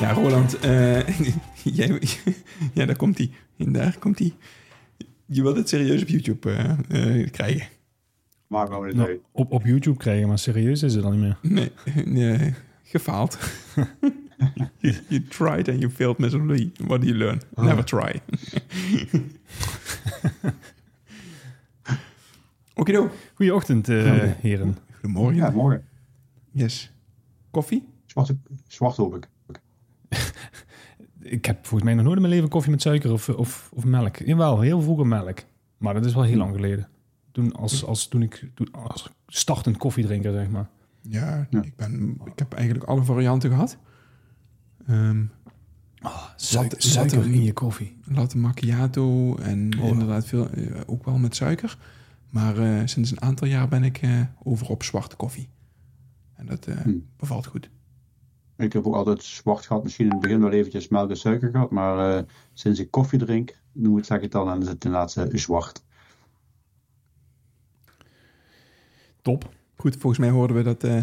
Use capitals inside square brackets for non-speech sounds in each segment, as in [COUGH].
Ja, Roland, eh, [LAUGHS] jij, [LAUGHS] ja, daar komt hij. Daar komt hij. Je wilt het serieus op YouTube eh, eh, krijgen. Maar wel Nou, op, op YouTube krijgen, maar serieus is het dan niet meer. Nee, [LAUGHS] nee gefaald. you, you tried and you failed miserably. What do you learn? Never try. Okido. Goeieochtend, eh, Goeie- heren. Goedemorgen. Ja, morgen. Yes. Koffie? Zwart, zwart hoop ik. Ik heb volgens mij nog nooit in mijn leven koffie met suiker of, of, of melk. Jawel, heel vroeger melk. Maar dat is wel heel lang geleden. Toen, als, als, toen ik toen, als startend koffiedrinker, zeg maar. Ja, Ja. Ik, ben, ik heb eigenlijk alle varianten gehad. Ehm Latte- suiker latte- in je koffie. latte macchiato en Oh. inderdaad veel, eh, ook wel met suiker. Maar eh, sinds een aantal jaar ben ik eh, over op zwarte koffie. En dat eh, Hm. bevalt goed. Ik heb ook altijd zwart gehad. Misschien in het begin wel eventjes melk en suiker gehad. Maar eh, sinds ik koffie drink, noem het, zeg ik het dan, en is het inderdaad eh, zwart. Top. Goed, volgens mij hoorden we dat, eh,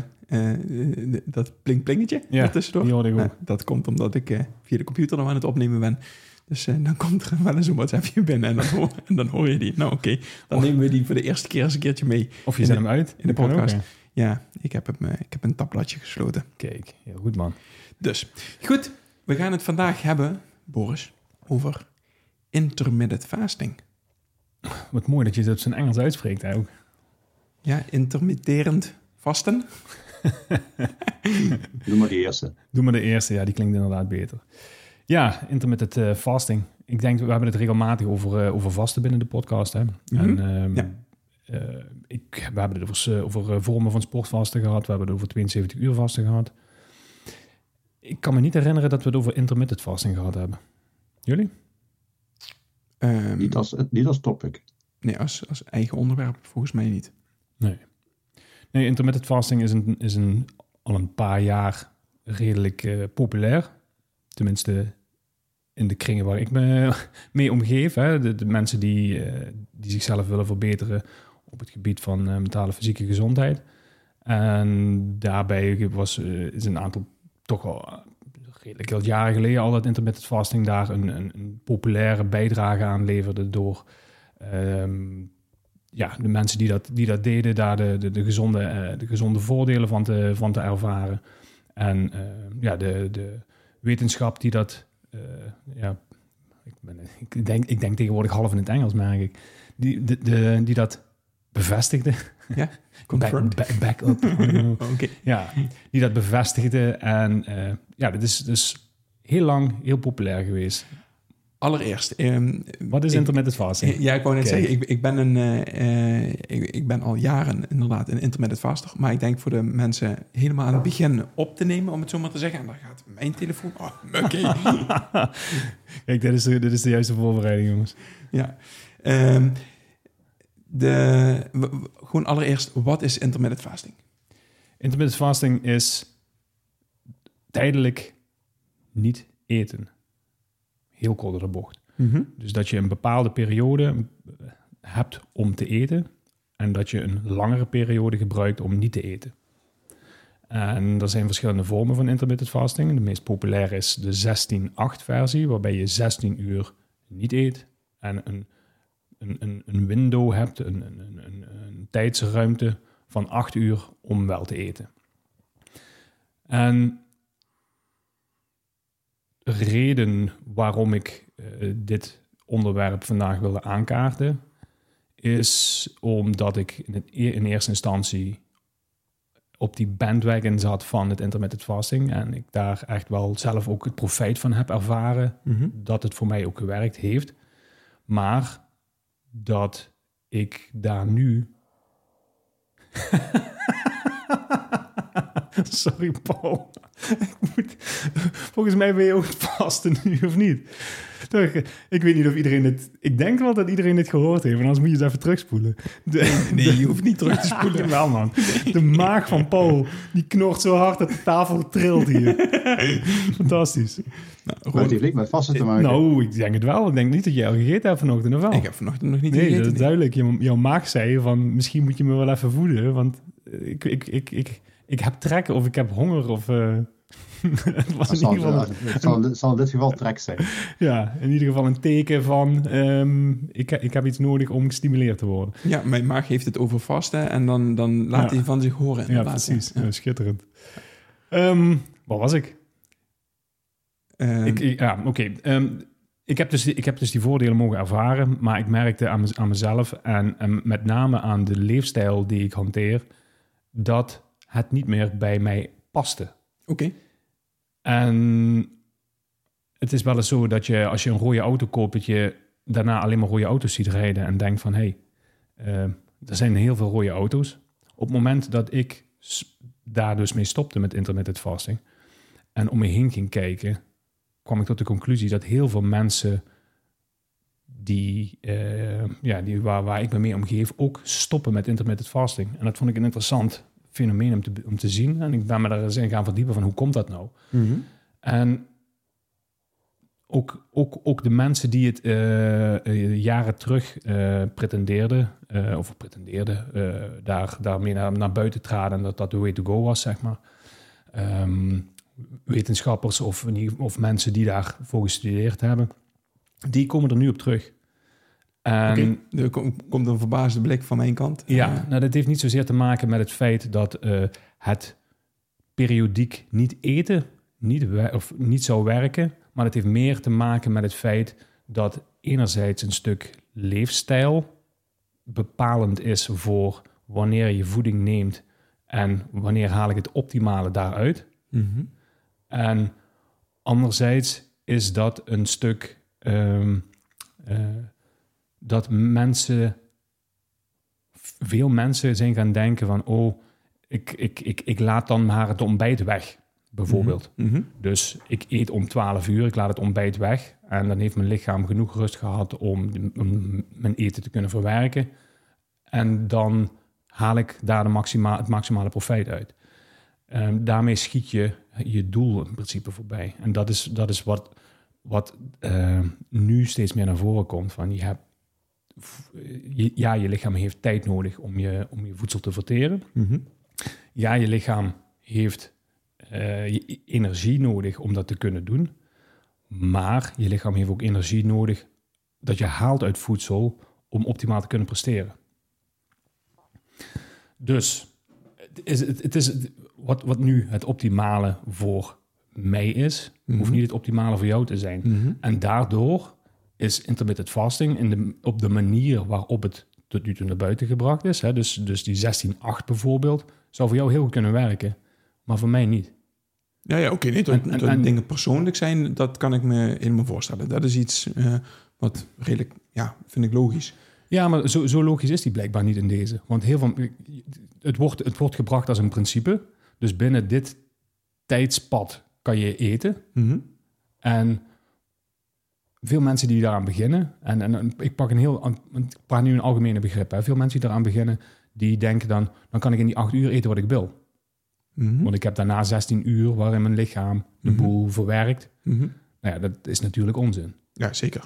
eh, dat plink-plingetje Ja, ertussendoor. die hoorde ik ook. Nou, dat komt omdat ik via de computer nog aan het opnemen ben. Dus eh, dan komt er wel eens een WhatsAppje binnen en dan, hoor, en dan hoor je die. Nou oké, dan nemen we die voor de eerste keer eens een keertje mee. Of je zet de- hem uit. in de ook, podcast. Ja, ik heb, hem, eh, ik heb een tabbladje gesloten. Kijk, heel goed man. Dus, goed. We gaan het vandaag hebben, Boris, over intermittent fasting. [LAUGHS] Wat mooi dat je het op zijn Engels uitspreekt hè, ook. Ja, intermitterend vasten. [LAUGHS] Doe maar die eerste. Doe maar de eerste, ja, die klinkt inderdaad beter. Ja, intermittent eh, fasting. Ik denk, we hebben het regelmatig over, eh, over vasten binnen de podcast. Hè? Mhm. En ehm, Ja. Eh, ik, we hebben het over, eh, over eh, vormen van sportvasten gehad. We hebben het over 72 uur vasten gehad. Ik kan me niet herinneren dat we het over intermittent fasting gehad hebben. Jullie? Ehm, Niet als, niet als topic. nee, als, als eigen onderwerp volgens mij niet. Nee. Nee, intermittent fasting is, een, is een, al een paar jaar redelijk eh, populair. Tenminste, in de kringen waar ik me [LAUGHS] mee omgeef. Hè. De, de mensen die, eh, die zichzelf willen verbeteren op het gebied van eh, mentale fysieke gezondheid. En daarbij was, eh, is een aantal toch al eh, redelijk jaren geleden al dat intermittent fasting daar een, een, een populaire bijdrage aan leverde door ehm, ja, de mensen die dat, die dat deden, daar de, de, de, gezonde, de gezonde voordelen van te, van te ervaren. En eh, ja, de, de wetenschap die dat, ja, ik, ik, denk, ik denk tegenwoordig half in het Engels, merk ik, die, de, die dat bevestigde. Ja, [LAUGHS] confirmed. Back, back, back up. [LAUGHS] [LAUGHS] Oké. ja, die dat bevestigde. En eh, ja, dat is dus heel lang heel populair geweest. Allereerst. ehm, Wat is ik- intermittent fasting? Ja, ik wou net zeggen, ik, ik, ben een, eh, eh, ik, ik ben al jaren inderdaad een intermittent vaster. Maar ik denk voor de mensen helemaal aan het begin op te nemen, om het zo maar te zeggen. En dan gaat mijn telefoon... Oh, oké. Kijk, dit is, de, dit is de juiste voorbereiding, jongens. ja. Ehm, de, gewoon allereerst, wat is intermittent fasting? Intermittent fasting is tijdelijk niet eten. Heel kort door de bocht. Dus dat je een bepaalde periode hebt om te eten en dat je een langere periode gebruikt om niet te eten. En er zijn verschillende vormen van intermittent fasting. De meest populaire is de 16-8 versie, waarbij je 16 uur niet eet en een, een, een, een window hebt, een, een, een, een, tijdsruimte van 8 uur om wel te eten. En reden waarom ik eh, dit onderwerp vandaag wilde aankaarten, is omdat ik in, het, e- in eerste instantie op die bandwagon zat van het intermittent fasting. En ik daar echt wel zelf ook het profijt van heb ervaren. Mhm. Dat het voor mij ook gewerkt heeft. Maar dat ik daar nu... [LAUGHS] Sorry, Paul. Volgens mij ben je ook vasten nu, of niet? Ik weet niet of iedereen dit... Ik denk wel dat iedereen dit gehoord heeft. En anders moet je het even terugspoelen. De, Nee, je hoeft niet terug te spoelen. [LAUGHS] Jawel, man. De maag van Paul, die knort zo hard dat de tafel trilt hier. [LAUGHS] Fantastisch. Nou, Maar het niks met vasten te maken. Nou, ik denk het wel. Ik denk niet dat jij al gegeten hebt vanochtend, of wel? ik heb vanochtend nog niet nee, gegeten. dat is duidelijk. Jouw maag zei van, misschien moet je me wel even voeden. Want ik, ik, ik, ik, ik heb trek of ik heb honger. Of, eh, [LAUGHS] het was Dat in zal, ieder geval, het zal, het zal in dit geval trek zijn. ja, in ieder geval een teken van... ehm, ik, ik heb iets nodig om gestimuleerd te worden. Ja, mijn maag heeft het over vasten en dan, dan laat Ja. hij van zich horen. Ja, precies. Ja. Ja, schitterend. Ehm waar was ik? Ehm, Ik, ik- ja, oké. Ehm, ik, heb dus, ik heb dus die voordelen mogen ervaren, maar ik merkte aan, mez- aan mezelf en, en met name aan de leefstijl die ik hanteer, dat het niet meer bij mij paste. Oké. En het is wel eens zo dat je, als je een rode auto koopt, je daarna alleen maar rode auto's ziet rijden en denkt van, hé, hey, eh, er zijn heel veel rode auto's. Op het moment dat ik daar dus mee stopte met intermittent fasting en om me heen ging kijken, kwam ik tot de conclusie dat heel veel mensen die, eh, ja, die waar, waar ik me mee omgeef, ook stoppen met intermittent fasting. En dat vond ik een interessant fenomeen om te, om te zien. En ik ben me daar eens in gaan verdiepen van hoe komt dat nou? Mhm. En ook, ook, ook de mensen die het eh, eh, jaren terug eh, pretendeerden, of pretendeerden, daar, daarmee naar, naar buiten traden en dat dat de way to go was, zeg maar. Ehm, wetenschappers of, of mensen die daarvoor gestudeerd hebben, die komen er nu op terug. Oké, Er kom- komt een verbaasde blik van mijn kant. ja, Eh, nou, dat heeft niet zozeer te maken met het feit dat eh, het periodiek niet eten niet, of niet zou werken. Maar het heeft meer te maken met het feit dat enerzijds een stuk leefstijl bepalend is voor wanneer je voeding neemt en wanneer haal ik het optimale daaruit. mhm. En anderzijds is dat een stuk ehm, eh, dat mensen, veel mensen zijn gaan denken van, oh, ik, ik, ik, ik laat dan maar het ontbijt weg, bijvoorbeeld. Mhm. Dus ik eet om 12 uur, ik laat het ontbijt weg. En dan heeft mijn lichaam genoeg rust gehad om, om mijn eten te kunnen verwerken. En dan haal ik daar de maxima, het maximale profijt uit. Ehm, daarmee schiet je je doel in principe voorbij. En dat is, dat is wat, wat eh, nu steeds meer naar voren komt. Van je hebt, ja, je lichaam heeft tijd nodig om je, om je voedsel te verteren Mhm. ja, je lichaam heeft eh, je energie nodig om dat te kunnen doen. Maar je lichaam heeft ook energie nodig dat je haalt uit voedsel om optimaal te kunnen presteren. Dus het is, het, het is wat, wat nu het optimale voor mij is, Mhm. hoeft niet het optimale voor jou te zijn. Mhm. En daardoor is intermittent fasting in de, op de manier waarop het tot nu toe naar buiten gebracht is, hè, dus, dus die 16-8 bijvoorbeeld, zou voor jou heel goed kunnen werken, maar voor mij niet. Ja, ja oké. nee, dat, En- en- dat en- dingen persoonlijk zijn, dat kan ik me helemaal voorstellen. Dat is iets eh, wat redelijk, ja, vind ik logisch. Ja, maar zo, zo logisch is die blijkbaar niet in deze. Want heel veel, het, wordt, het wordt gebracht als een principe. Dus binnen dit tijdspad kan je eten. Mhm. En veel mensen die daaraan beginnen, en, en ik pak een heel, ik praat nu een algemene begrip, hè. veel mensen die daaraan beginnen, die denken dan, dan kan ik in die acht uur eten wat ik wil. Mhm. Want ik heb daarna 16 uur waarin mijn lichaam de Mhm. boel verwerkt. Mhm. Nou ja, dat is natuurlijk onzin. Ja, zeker.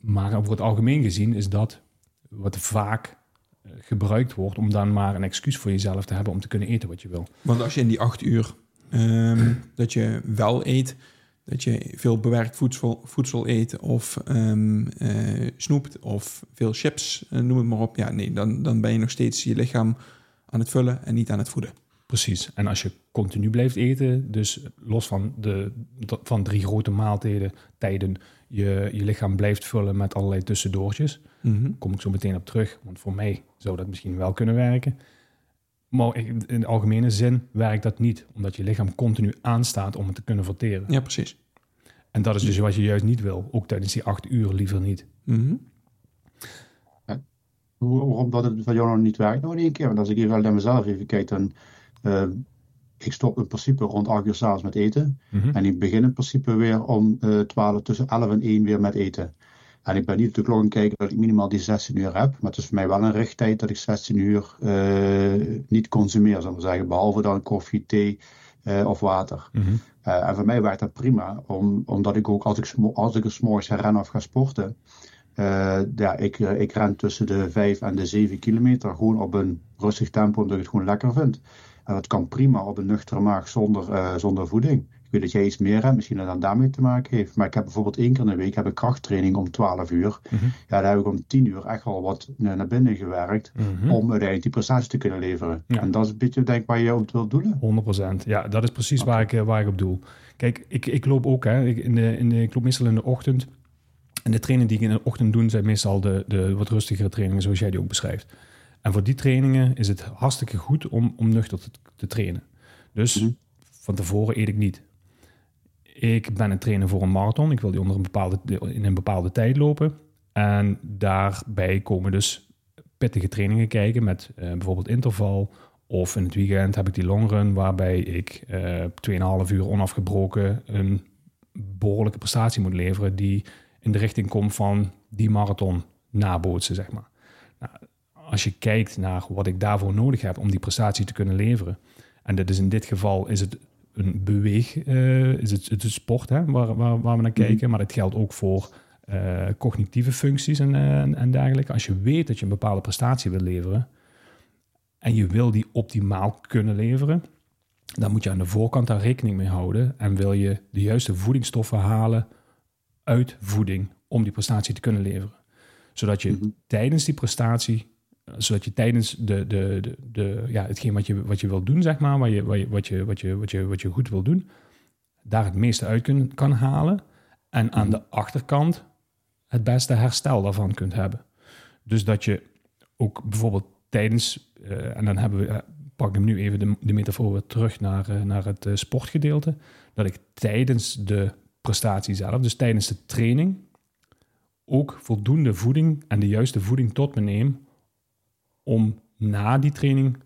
Maar over het algemeen gezien is dat wat vaak eh, gebruikt wordt om dan maar een excuus voor jezelf te hebben om te kunnen eten wat je wil. Want als je in die acht uur ehm, dat je wel eet, dat je veel bewerkt voedsel, voedsel eet of ehm, eh, snoept of veel chips, eh, noem het maar op. Ja, nee, dan, dan ben je nog steeds je lichaam aan het vullen en niet aan het voeden. Precies. En als je continu blijft eten, dus los van, de, van drie grote maaltijden, tijden, je, je lichaam blijft vullen met allerlei tussendoortjes, Mhm. kom ik zo meteen op terug, want voor mij zou dat misschien wel kunnen werken. Maar in de algemene zin werkt dat niet, omdat je lichaam continu aanstaat om het te kunnen verteren. Ja, precies. En dat is dus wat je juist niet wil, ook tijdens die acht uur liever niet. Mhm. Hoe- Waarom dat het van jou nog niet werkt nog één keer. Want als ik hier wel naar mezelf even kijk, dan... eh, ik stop in principe rond 8 uur s'avonds met eten. Mhm. En ik begin in principe weer om eh 12, tussen 11 en 1 weer met eten. En ik ben niet op de klok kijken dat ik minimaal die 16 uur heb. Maar het is voor mij wel een richttijd dat ik 16 uur eh, niet consumeer, zal ik maar zeggen. Behalve dan koffie, thee eh, of water. Mhm. Eh, en voor mij werkt dat prima, om, omdat ik ook als ik, als ik 's morgens ga rennen of ga sporten, ja, ik, ik ren tussen de 5 en de 7 kilometer gewoon op een rustig tempo, omdat ik het gewoon lekker vind. En dat kan prima op een nuchtere maag zonder, zonder voeding. Ik weet dat jij iets meer hebt, misschien dat dat daarmee te maken heeft. Maar ik heb bijvoorbeeld één keer in de week heb ik krachttraining om 12 uur. Mhm. Ja, daar heb ik om 10 uur echt wel wat naar binnen gewerkt. Mhm. Om uiteindelijk die prestatie te kunnen leveren. Ja. En dat is een beetje denk ik waar je op wilt doelen. 100%. Ja, dat is precies waar, ik, eh, waar ik op doel. Kijk, ik, ik loop ook, hè. Ik, in de, in de, ik loop meestal in de ochtend. En de trainingen die ik in de ochtend doe, zijn meestal de, de wat rustigere trainingen, zoals jij die ook beschrijft. En voor die trainingen is het hartstikke goed om, om nuchter te, te trainen. Dus Mhm. van tevoren eet ik niet. Ik ben een trainer voor een marathon. Ik wil die onder een bepaalde, in een bepaalde tijd lopen. En daarbij komen dus pittige trainingen kijken met eh, bijvoorbeeld interval. Of in het weekend heb ik die longrun waarbij ik eh 2,5 uur onafgebroken een behoorlijke prestatie moet leveren die in de richting komt van die marathon nabootsen, zeg maar. Nou, als je kijkt naar wat ik daarvoor nodig heb om die prestatie te kunnen leveren, en dat is in dit geval is het een beweeg, eh, is het, het is sport hè, waar, waar, waar we naar Mhm. kijken, maar dat geldt ook voor eh, cognitieve functies en, eh, en, en dergelijke. Als je weet dat je een bepaalde prestatie wil leveren en je wil die optimaal kunnen leveren, dan moet je aan de voorkant daar rekening mee houden en wil je de juiste voedingsstoffen halen uit voeding om die prestatie te kunnen leveren. Zodat je Mhm. tijdens die prestatie, zodat je tijdens de, de, de, de, ja, hetgeen wat je, wat je wil doen, zeg maar, waar je, waar je, wat, je, wat, je, wat, je, wat je goed wil doen, daar het meeste uit kun, kan halen. En aan Mhm. de achterkant het beste herstel daarvan kunt hebben. Dus dat je ook bijvoorbeeld tijdens, eh, en dan hebben we, eh, pak ik hem nu even de, de metafoor weer terug naar, eh, naar het sportgedeelte, dat ik tijdens de prestatie zelf, dus tijdens de training, ook voldoende voeding en de juiste voeding tot me neem om na die training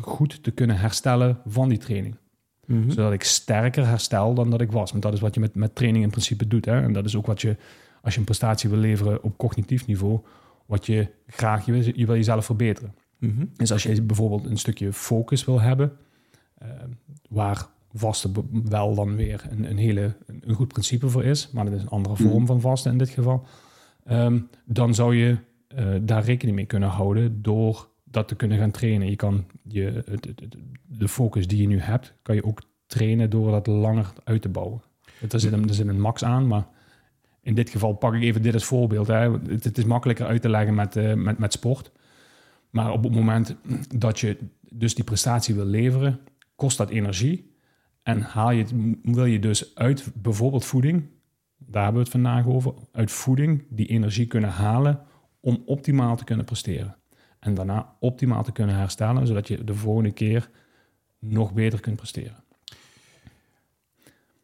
goed te kunnen herstellen van die training. Mhm. Zodat ik sterker herstel dan dat ik was. Want dat is wat je met, met training in principe doet. Hè? En dat is ook wat je, als je een prestatie wil leveren op cognitief niveau, wat je graag, je wil, je wil jezelf verbeteren. Mhm. Dus als je bijvoorbeeld een stukje focus wil hebben, eh, waar vasten wel dan weer een, een hele een goed principe voor is, maar dat is een andere vorm Mhm. van vasten in dit geval, ehm, dan zou je eh, daar rekening mee kunnen houden door dat te kunnen gaan trainen. Je kan je, de focus die je nu hebt, kan je ook trainen door dat langer uit te bouwen. Er zit een, een max aan, maar in dit geval pak ik even dit als voorbeeld. Hè. Het, het is makkelijker uit te leggen met, eh, met, met sport. Maar op het moment dat je dus die prestatie wil leveren, kost dat energie. En haal je het, wil je dus uit bijvoorbeeld voeding, daar hebben we het vandaag over, uit voeding die energie kunnen halen om optimaal te kunnen presteren. En daarna optimaal te kunnen herstellen, zodat je de volgende keer nog beter kunt presteren.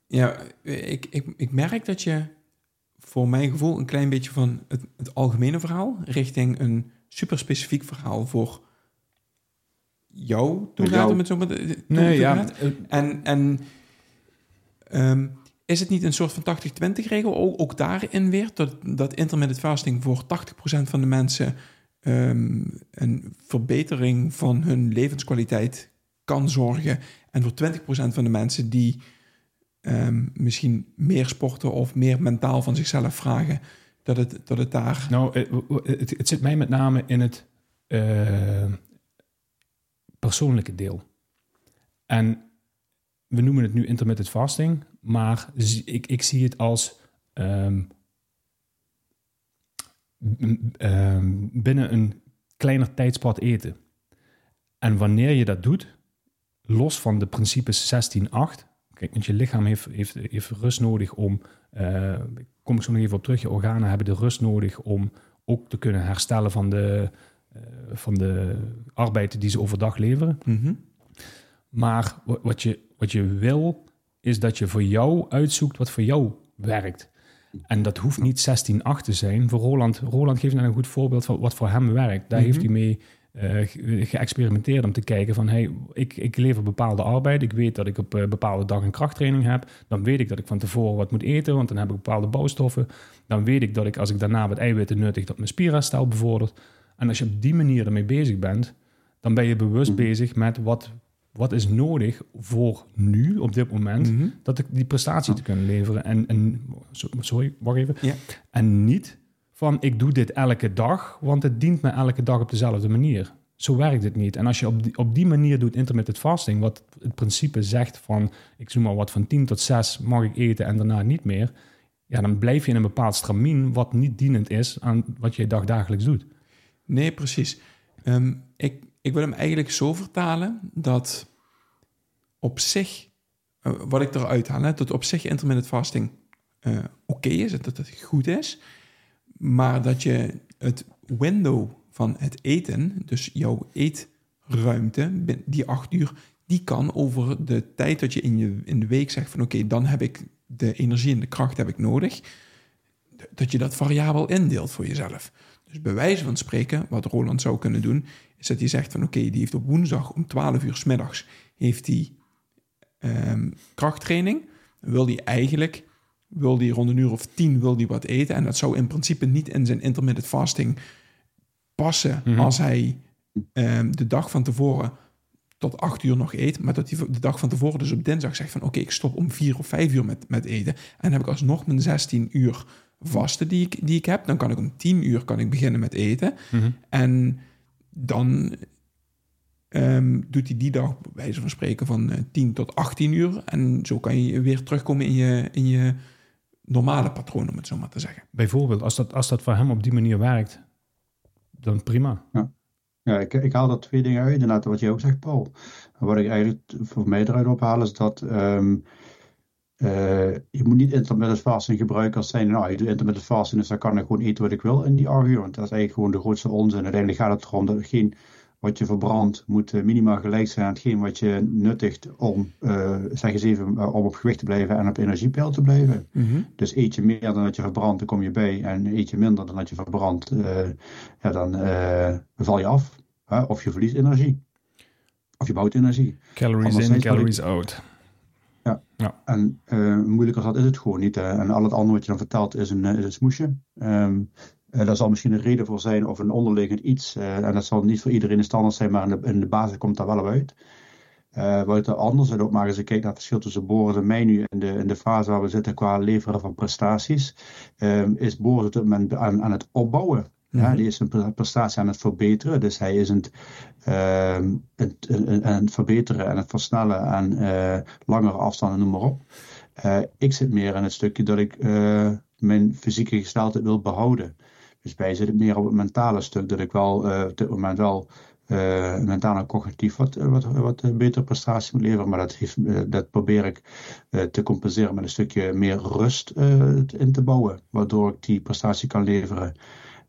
Ja, ik, ik, ik merk dat je voor mijn gevoel een klein beetje van het, het algemene verhaal richting een super specifiek verhaal voor jou toe Voor gaat, jou. om het zo maar te- toe- toe gaat. eh, En, en ehm, is het niet een soort van 80-20 regel ook, ook daarin weer? Dat, dat intermittent fasting voor 80% van de mensen ehm, een verbetering van hun levenskwaliteit kan zorgen. En voor 20% van de mensen die ehm, misschien meer sporten of meer mentaal van zichzelf vragen, dat het, dat het daar... Nou, eh, het zit mij met name in het eh, persoonlijke deel. En we noemen het nu intermittent fasting, maar ik, ik zie het als ehm, ehm, binnen een kleiner tijdspad eten. En wanneer je dat doet, los van de principes 16-8, kijk, want je lichaam heeft, heeft, heeft rust nodig om, eh, kom ik zo nog even op terug, je organen hebben de rust nodig om ook te kunnen herstellen van de, eh, van de arbeid die ze overdag leveren. Mhm. Maar wa- wat je, wat je wil, is dat je voor jou uitzoekt wat voor jou werkt. En dat hoeft niet 16-8 te zijn. Voor Roland, Roland geeft net een goed voorbeeld van wat voor hem werkt. Daar Mhm. heeft hij mee eh, ge- geëxperimenteerd om te kijken van... Hey, ik, ik lever bepaalde arbeid. Ik weet dat ik op eh, bepaalde dag een krachttraining heb. Dan weet ik dat ik van tevoren wat moet eten, want dan heb ik bepaalde bouwstoffen. Dan weet ik dat ik als ik daarna wat eiwitten nuttig... dat mijn spierherstel bevordert. En als je op die manier ermee bezig bent... dan ben je bewust Mhm. bezig met wat, wat is nodig voor nu, op dit moment... Mhm. dat ik die prestatie te kunnen leveren. En, en so- sorry, wacht even. En niet van ik doe dit elke dag, want het dient me elke dag op dezelfde manier. Zo werkt het niet. En als je op die, op die manier doet intermittent fasting, wat het principe zegt van ik zoek maar wat van 10 tot 6 mag ik eten en daarna niet meer. Ja, dan blijf je in een bepaald stramien wat niet dienend is aan wat je dagdagelijks doet. Nee, precies. Ehm, ik, ik wil hem eigenlijk zo vertalen dat op zich, eh, wat ik eruit haal, hè, dat op zich intermittent fasting eh, oké is, dat het goed is, maar dat je het window van het eten, dus jouw eetruimte, die acht uur, die kan over de tijd dat je in, je in de week zegt van oké, dan heb ik de energie en de kracht heb ik nodig, dat je dat variabel indeelt voor jezelf. Dus bij wijze van spreken, wat Roland zou kunnen doen, is dat hij zegt van oké, die heeft op woensdag om 12 uur s middags heeft hij ehm, krachttraining. Dan wil hij eigenlijk, wil hij rond een uur of tien wil hij wat eten. En dat zou in principe niet in zijn intermittent fasting passen Mhm. als hij ehm, de dag van tevoren tot acht uur nog eet. Maar dat hij de dag van tevoren dus op dinsdag zegt van oké, ik stop om vier of vijf uur met, met eten. En dan heb ik alsnog mijn 16 uur vaste die ik, die ik heb. Dan kan ik om 10 uur kan ik beginnen met eten. En dan ehm, doet hij die dag, bij wijze van spreken, van eh, 10 tot 18 uur. En zo kan je weer terugkomen in je, in je normale patroon, om het zo maar te zeggen. Bijvoorbeeld, als dat, als dat voor hem op die manier werkt, dan prima. Ja, ik, ik haal er twee dingen uit, inderdaad, wat jij ook zegt, Paul. Wat ik eigenlijk voor mij eruit ophaal, is dat ehm, eh, je moet niet intermittent fasting gebruiken als zijn, nou, ik doe intermittent fasting, dus dan kan ik gewoon eten wat ik wil in die. Want dat is eigenlijk gewoon de grootste onzin. Uiteindelijk gaat het erom dat hetgeen wat je verbrandt, moet eh, minimaal gelijk zijn aan hetgeen wat je nuttigt om, eh, zeg eens even, om op gewicht te blijven en op energiepeil te blijven. Dus eet je meer dan dat je verbrandt, dan kom je bij. En eet je minder dan dat je verbrandt, ja, dan val je af. Hè? Of je verliest energie. Of je bouwt energie. Calories in, Anderzijds wat calories out. En eh, moeilijk als dat is het gewoon niet. Hè? En al het andere wat je dan vertelt is een, eh, is een smoesje. Eh, daar zal misschien een reden voor zijn of een onderliggend iets. en dat zal niet voor iedereen de standaard zijn, maar in de, in de basis komt dat wel uit. Eh wat er anders is ook maar als ik kijk naar het verschil tussen Boris en mij nu in de, in de fase waar we zitten qua leveren van prestaties, ehm, is Boris op dit moment aan, aan het opbouwen. Ja, Mhm. die is zijn pre- prestatie aan het verbeteren. Dus hij is het, het, het, aan het verbeteren en het versnellen aan eh, langere afstanden, noem maar op. Eh, ik zit meer in het stukje dat ik eh, mijn fysieke gesteldheid wil behouden. Dus bij zit ik meer op het mentale stuk, dat ik wel op dit moment wel mentaal en cognitief wat, wat, wat betere prestatie moet leveren. Maar dat, heeft, dat probeer ik te compenseren met een stukje meer rust in te bouwen, waardoor ik die prestatie kan leveren.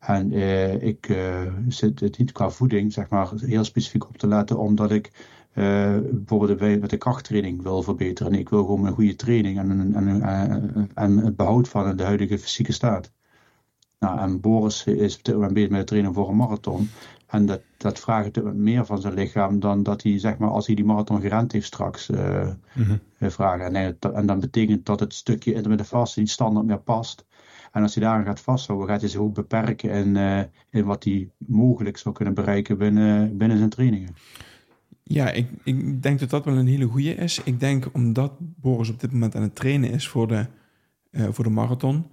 En eh, ik eh, zit het niet qua voeding, zeg maar, heel specifiek op te letten, omdat ik eh, bijvoorbeeld bij- met de krachttraining wil verbeteren. Ik wil gewoon een goede training en, en, en, en, en het behoud van de huidige fysieke staat. Nou, en Boris is op dit moment bezig met het trainen voor een marathon. En dat, dat vraagt meer van zijn lichaam dan dat hij, zeg maar, als hij die marathon gerend heeft straks, eh, Mhm. vragen. En, en dan betekent dat het stukje intermittent fasting niet standaard meer past. En als hij daaraan gaat vasthouden, gaat hij zich ook beperken in, eh, in wat hij mogelijk zou kunnen bereiken binnen, binnen zijn trainingen. Ja, ik, ik denk dat dat wel een hele goede is. Ik denk omdat Boris op dit moment aan het trainen is voor de, eh, voor de marathon,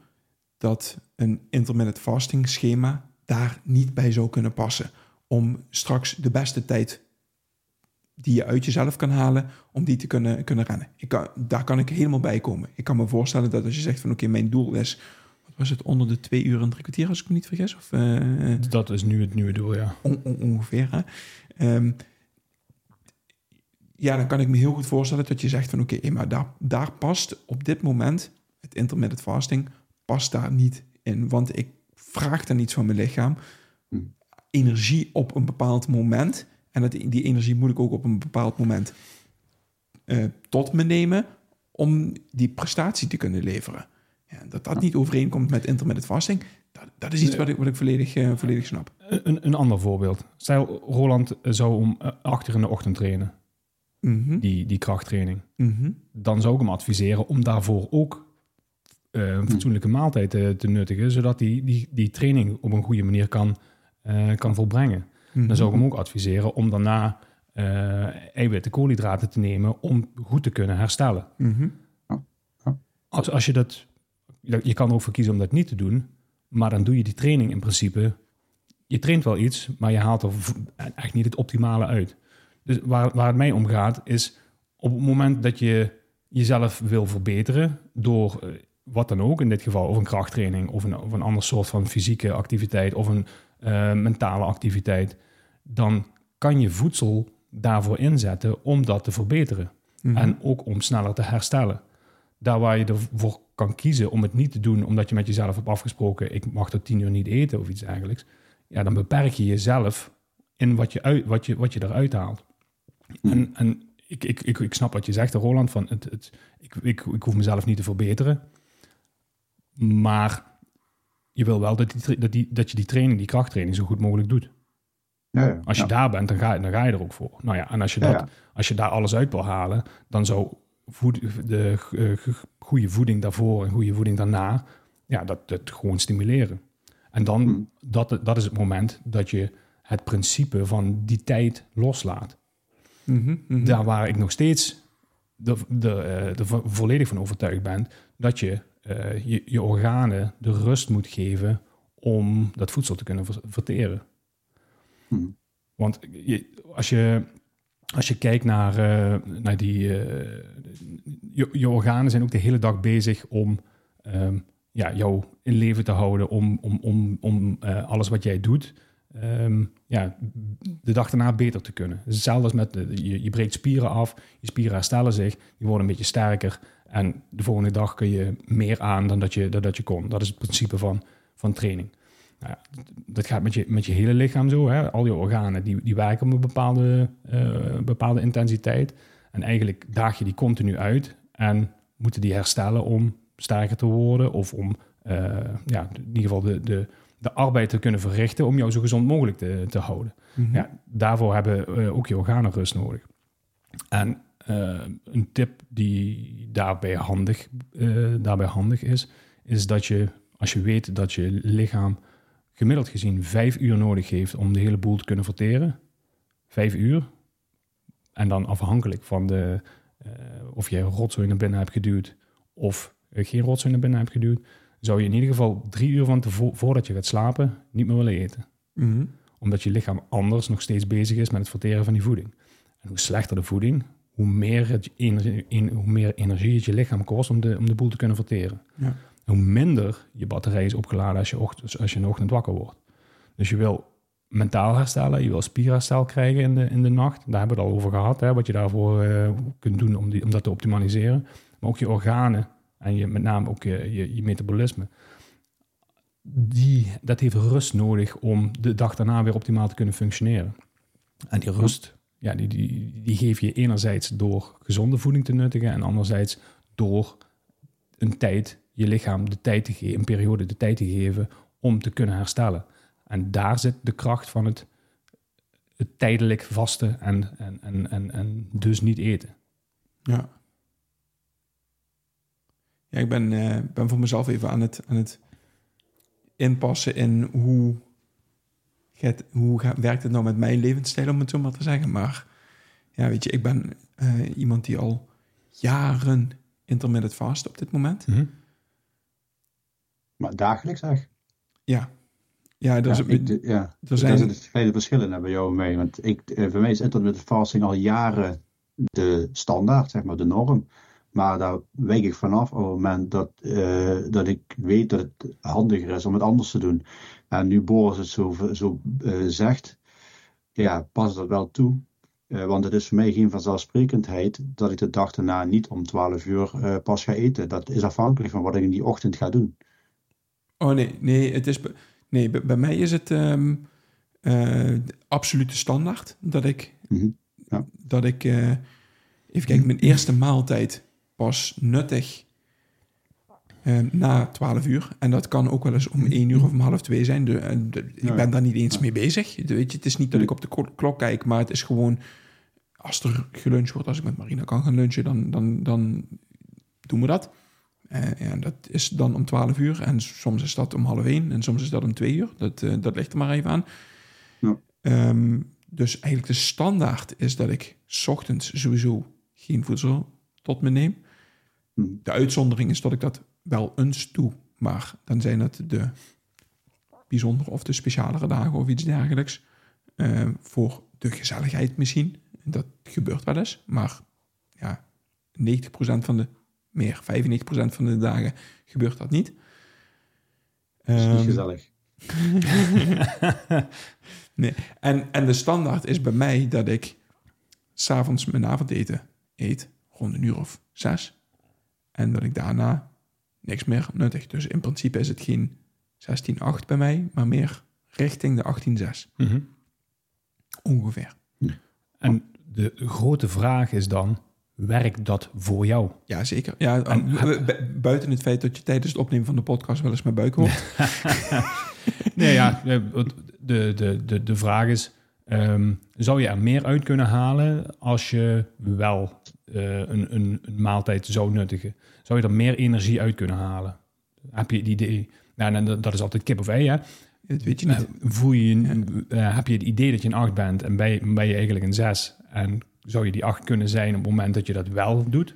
dat een intermittent fasting schema daar niet bij zou kunnen passen. Om straks de beste tijd die je uit jezelf kan halen, om die te kunnen, kunnen rennen. Ik daar kan ik helemaal bij komen. Ik kan me voorstellen dat als je zegt van oké, mijn doel is, wat was het, onder de twee uur en drie kwartier, als ik me niet vergis? Of, eh, Dat is nu het nieuwe doel, ja. On- on- ongeveer. Hè? Ehm, ja, dan kan ik me heel goed voorstellen dat je zegt van oké, eh, maar daar, daar past op dit moment het intermittent fasting past daar niet in, want ik vraag dan iets van mijn lichaam. Hm. energie op een bepaald moment. En dat, die energie moet ik ook op een bepaald moment eh, tot me nemen om die prestatie te kunnen leveren. Ja, dat dat niet overeenkomt met intermittent fasting, dat, dat is iets wat ik, wat ik volledig, uh, volledig snap. Een, een ander voorbeeld. Stel, Roland zou om uh, achter in de ochtend trainen. Mm -hmm. die, die krachttraining. Mm -hmm. Dan zou ik hem adviseren om daarvoor ook uh, een fatsoenlijke maaltijd te, te, nuttigen, zodat hij die, die, die training op een goede manier kan, kan volbrengen. Mm -hmm. Dan zou ik hem ook adviseren om daarna eiwitten, koolhydraten te nemen om goed te kunnen herstellen. Als, als je dat, je kan er ook voor kiezen om dat niet te doen, maar dan doe je die training in principe. Je traint wel iets, maar je haalt er echt niet het optimale uit. Dus waar, waar het mij om gaat, is op het moment dat je jezelf wil verbeteren door uh, wat dan ook, in dit geval of een krachttraining of een, of een ander soort van fysieke activiteit of een uh, mentale activiteit, dan kan je voedsel daarvoor inzetten om dat te verbeteren. Mm -hmm. En ook om sneller te herstellen. Daar waar je ervoor kan kiezen om het niet te doen omdat je met jezelf hebt afgesproken, ik mag tot tien uur niet eten of iets dergelijks, ja, dan beperk je jezelf in wat je, uit, wat je, wat je eruit haalt. Mm. En, en ik, ik, ik, ik snap wat je zegt, Roland, van het, het, ik, ik, ik hoef mezelf niet te verbeteren. Maar je wil wel dat, die, dat, die, dat je die training, die krachttraining, zo goed mogelijk doet. Ja, ja, als je ja. daar bent, dan ga, dan ga je er ook voor. Nou ja, en als je, dat, als je daar alles uit wil halen, dan zou voed, de uh, goede voeding daarvoor en goede voeding daarna, ja, dat, dat gewoon stimuleren. En dan, hmm. dat, dat is het moment dat je het principe van die tijd loslaat. Mm -hmm, mm -hmm. Daar waar ik nog steeds de, de, de volledig van overtuigd ben dat je, uh, je je organen de rust moet geven om dat voedsel te kunnen verteren. Hmm. Want je, als, je, als je kijkt naar, uh, naar die. Je, je, organen zijn ook de hele dag bezig om um, ja, jou in leven te houden, om, om, om, om alles wat jij doet. Um, ja, de dag daarna beter te kunnen. Hetzelfde als met, je, je breekt spieren af, je spieren herstellen zich, die worden een beetje sterker en de volgende dag kun je meer aan dan dat je, dat je kon. Dat is het principe van, van training. Nou ja, dat gaat met je, met je hele lichaam zo. Hè? Al je organen die, die werken op een bepaalde, uh, bepaalde intensiteit. En eigenlijk daag je die continu uit en moeten die herstellen om sterker te worden of om uh, ja, in ieder geval de, de, de arbeid te kunnen verrichten om jou zo gezond mogelijk te, te houden. Mm -hmm. ja, daarvoor hebben uh, ook je organen rust nodig. En uh, een tip die daarbij handig, daarbij handig is, is dat je als je weet dat je lichaam gemiddeld gezien vijf uur nodig heeft om de hele boel te kunnen verteren, vijf uur, en dan afhankelijk van de, of je rotzooi naar binnen hebt geduwd of geen rotzooi naar binnen hebt geduwd, zou je in ieder geval drie uur van tevoren, voordat je gaat slapen, niet meer willen eten. Mm -hmm. Omdat je lichaam anders nog steeds bezig is met het verteren van die voeding. En hoe slechter de voeding, hoe meer, het energie, in, hoe meer energie het je lichaam kost om de, om de boel te kunnen verteren. Ja. Hoe minder je batterij is opgeladen als je, ochtend, als je in de ochtend wakker wordt. Dus je wil mentaal herstellen, je wil spierherstel krijgen in de, in de nacht. Daar hebben we het al over gehad, hè, wat je daarvoor uh, kunt doen om, die, om dat te optimaliseren. Maar ook je organen en je, met name ook je, je, je metabolisme. Die, dat heeft rust nodig om de dag daarna weer optimaal te kunnen functioneren. En die rust, ja, die, die, die geef je enerzijds door gezonde voeding te nuttigen en anderzijds door een tijd, je lichaam de tijd te geven, een periode de tijd te geven om te kunnen herstellen. En daar zit de kracht van het, het tijdelijk vasten en, en, en, en, en dus niet eten. Ja. Ja, ik ben, uh, ben voor mezelf even aan het, aan het inpassen in hoe, gaat, hoe gaat, werkt het nou met mijn levensstijl, om het zo maar te zeggen. Maar ja, weet je, ik ben uh, iemand die al jaren intermittent fast op dit moment. Mm -hmm. Maar dagelijks zeg? Ja. Ja, ja, is, ik, ja. er zijn... Zitten vele verschillen bij jou mee. Want ik, voor mij is intermittent fasting al jaren de standaard, zeg maar, de norm. Maar daar wijk ik vanaf op het moment dat, uh, dat ik weet dat het handiger is om het anders te doen. En nu Boris het zo, zo uh, zegt, ja, pas dat wel toe. Uh, want het is voor mij geen vanzelfsprekendheid dat ik de dag daarna niet om 12 uur pas ga eten. Dat is afhankelijk van wat ik in die ochtend ga doen. Oh nee, nee, het is, nee bij, bij mij is het. Um, eh, absolute standaard. Dat ik, Mhm. Ja. dat ik eh, even kijken, mijn eerste maaltijd was nuttig eh, na 12 uur. En dat kan ook wel eens om 1 uur of om half 2 zijn. De, de- ik ben ja. daar niet eens mee bezig. De- Weet je, het is niet dat ik op de klo- klok kijk, maar het is gewoon als er geluncht wordt, als ik met Marina kan gaan lunchen, dan, dan, dan doen we dat. Eh, en dat is dan om 12 uur en soms is dat om half 1 en soms is dat om 2 uur. Dat, eh, dat ligt er maar even aan. Ja. Ehm, dus eigenlijk de standaard is dat ik 's ochtends sowieso geen voedsel tot me neem. Hm. De uitzondering is dat ik dat wel eens doe, maar dan zijn het de bijzondere of de specialere dagen of iets dergelijks. Eh, voor de gezelligheid misschien. Dat gebeurt wel eens, maar ja, 90% van de, meer, 95% van de dagen gebeurt dat niet. Dat is niet Ehm, gezellig. [LAUGHS] Nee. En, en de standaard is bij mij dat ik s'avonds mijn avondeten eet rond een uur of zes. En dat ik daarna niks meer nuttig. Dus in principe is het geen 16-8 bij mij, maar meer richting de 18-6 Mhm. ongeveer. En de grote vraag is dan, werkt dat voor jou? Ja, zeker. Ja, En- bu- bu- buiten het feit dat je tijdens het opnemen van de podcast wel eens mijn buik hoort. [LAUGHS] Nee, ja, de, de, de, de vraag is, ehm, zou je er meer uit kunnen halen als je wel eh, een, een, een maaltijd zou nuttigen? Zou je er meer energie uit kunnen halen? Heb je het idee? Nou, en dat- is altijd kip of ei, hè? Dat weet je niet. Eh, voel je, eh, heb je het idee dat je een 8 bent en ben je, ben je eigenlijk een 6? En zou je die 8 kunnen zijn op het moment dat je dat wel doet?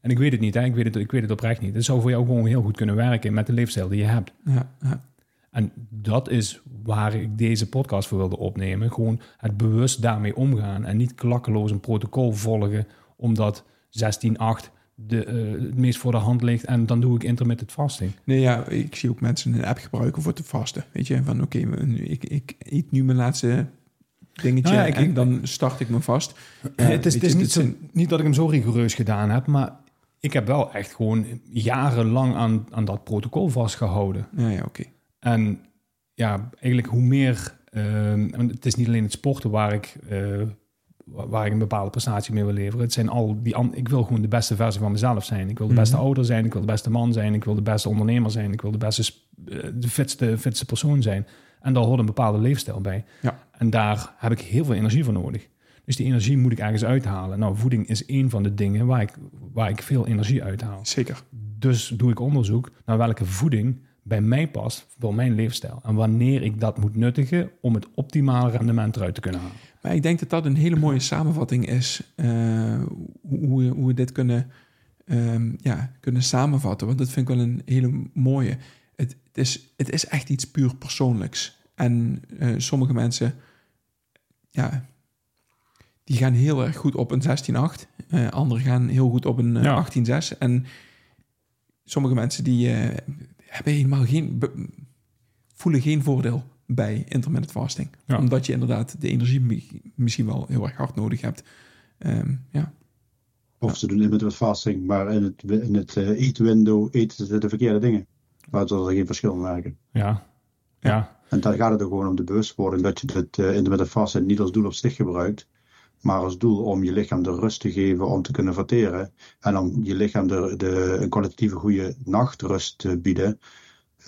En ik weet het niet, hè? Ik, weet het, ik weet het oprecht niet. Het zou voor jou gewoon heel goed kunnen werken met de leefstijl die je hebt. Ja, ja. En dat is waar ik deze podcast voor wilde opnemen. Gewoon het bewust daarmee omgaan en niet klakkeloos een protocol volgen, omdat 16-8 de, eh, het meest voor de hand ligt en dan doe ik intermittent fasting. Nee, ja, ik zie ook mensen een app gebruiken voor te vasten. Weet je, van oké, ik, ik eet nu mijn laatste dingetje Nou ja, ik- en dan start ik me vast. Ja, [CLEARS THROAT] het is, het is je, niet, zo, zijn- niet dat ik hem zo rigoureus gedaan heb, maar ik heb wel echt gewoon jarenlang aan, aan dat protocol vastgehouden. Ja, ja, oké. En ja, eigenlijk hoe meer... eh, want het is niet alleen het sporten waar ik, eh, waar ik een bepaalde prestatie mee wil leveren. Het zijn al die... Ik wil gewoon de beste versie van mezelf zijn. Ik wil de beste Mhm. ouder zijn. Ik wil de beste man zijn. Ik wil de beste ondernemer zijn. Ik wil de beste... eh, de fitste, fitste persoon zijn. En daar hoort een bepaalde leefstijl bij. Ja. En daar heb ik heel veel energie voor nodig. Dus die energie moet ik ergens uithalen. Nou, voeding is één van de dingen waar ik, waar ik veel energie uithaal. Zeker. Dus doe ik onderzoek naar welke voeding bij mij past voor mijn leefstijl. En wanneer ik dat moet nuttigen om het optimale rendement eruit te kunnen halen. Maar ik denk dat dat een hele mooie samenvatting is. eh, hoe, hoe, we- dit kunnen, ehm, ja, kunnen samenvatten. Want dat vind ik wel een hele mooie. Het, het, is, het is echt iets puur persoonlijks. En eh, sommige mensen, ja, die gaan heel erg goed op een 16-8. Eh anderen gaan heel goed op een Ja. 18-6. En sommige mensen die hebben helemaal geen, voelen geen voordeel bij intermittent fasting. Ja. Omdat je inderdaad de energie mi- misschien wel heel erg hard nodig hebt. Ehm, ja. Of ze doen intermittent fasting, maar in het, in het eh, eetwindow eten ze de verkeerde dingen. Waardoor er geen verschil merken. Ja, ja. En daar gaat het er gewoon om de bewustwording dat je het uh, intermittent fasting niet als doel op zich gebruikt. Maar als doel om je lichaam de rust te geven om te kunnen verteren. En om je lichaam de, de, een kwalitatieve goede nachtrust te bieden.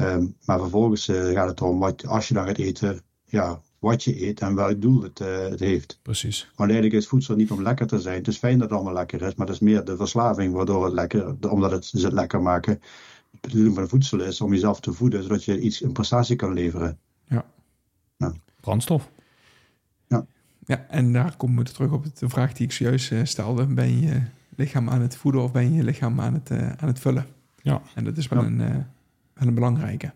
Um, maar vervolgens uh, gaat het erom, wat, als je dan gaat eten, ja, wat je eet en welk doel het, uh, het heeft. Precies. Want eigenlijk is voedsel niet om lekker te zijn. Het is fijn dat het allemaal lekker is, maar het is meer de verslaving waardoor het lekker, omdat het ze het lekker maken. De bedoeling van voedsel is om jezelf te voeden, zodat je iets, een prestatie kan leveren. Ja. Nou. Brandstof. Ja. Ja, en daar komen we terug op de vraag die ik zojuist uh, stelde. Ben je lichaam aan het voeden of ben je je lichaam aan het, uh, aan het vullen? Ja. En dat is wel, Ja. een, uh, wel een belangrijke.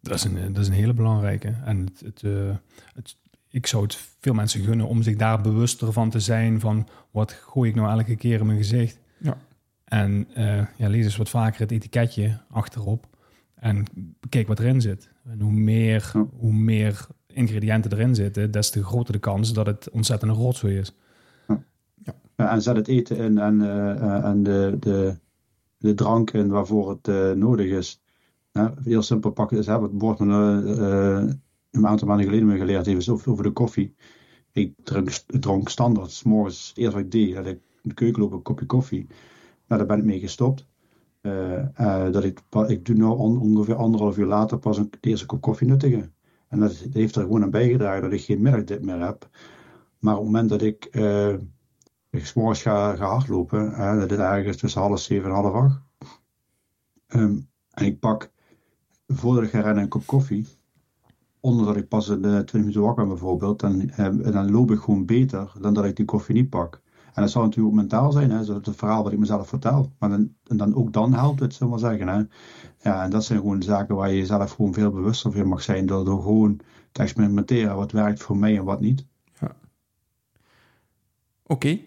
Dat is een, dat is een hele belangrijke. En het, het, uh, het, ik zou het veel mensen gunnen om zich daar bewuster van te zijn. Van wat gooi ik nou elke keer in mijn gezicht? Ja. En uh, ja, lees eens wat vaker het etiketje achterop. En kijk wat erin zit. En hoe meer, Ja. hoe meer ingrediënten erin zitten, des te groter de kans dat het ontzettend een rotzooi is. Ja, en zet het eten in en, uh, en de, de, de drank in waarvoor het uh, nodig is. Heel simpel pakken is, hè, het bord met uh, een aantal maanden geleden me geleerd is over de koffie. Ik dronk, dronk standaard, s morgens, eerst wat ik deed, dat ik in de keuken loop een kopje koffie. Nou, daar ben ik mee gestopt. Uh, dat ik, ik doe nu ongeveer anderhalf uur later pas een eerste kop koffie nuttigen. En dat heeft er gewoon aan bijgedragen dat ik geen middagdip meer heb. Maar op het moment dat ik, uh, ga, ga hardlopen, dat is ergens tussen half zeven en half acht. Um, en ik pak, voordat ik ga rennen, een kop koffie. Onder dat ik pas in 20 minuten wakker ben bijvoorbeeld. Dan, dan loop ik gewoon beter dan dat ik die koffie niet pak. En dat zou natuurlijk ook mentaal zijn, hè? dat het verhaal wat ik mezelf vertel. Maar dan, en dan ook dan helpt het, zullen we maar zeggen. Hè? Ja, en dat zijn gewoon zaken waar je jezelf gewoon veel bewuster van mag zijn. Door, door gewoon te experimenteren wat werkt voor mij en wat niet. Ja. Oké.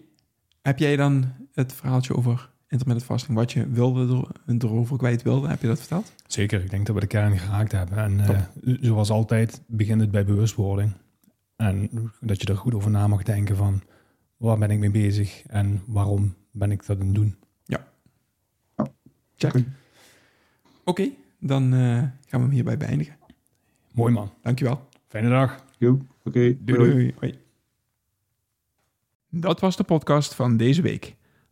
Heb jij dan het verhaaltje over intermittent fasting, wat je wilde erover kwijt wilde, heb je dat verteld? Zeker, ik denk dat we de kern geraakt hebben. En uh, zoals altijd begint het bij bewustwording. En dat je er goed over na mag denken van waar ben ik mee bezig en waarom ben ik dat aan het doen. Ja. Check. Oké, dan uh, gaan we hem hierbij beëindigen. Mooi man. Dankjewel. Fijne dag. Oké. Okay. Doei, doei. doei. Dat was de podcast van deze week.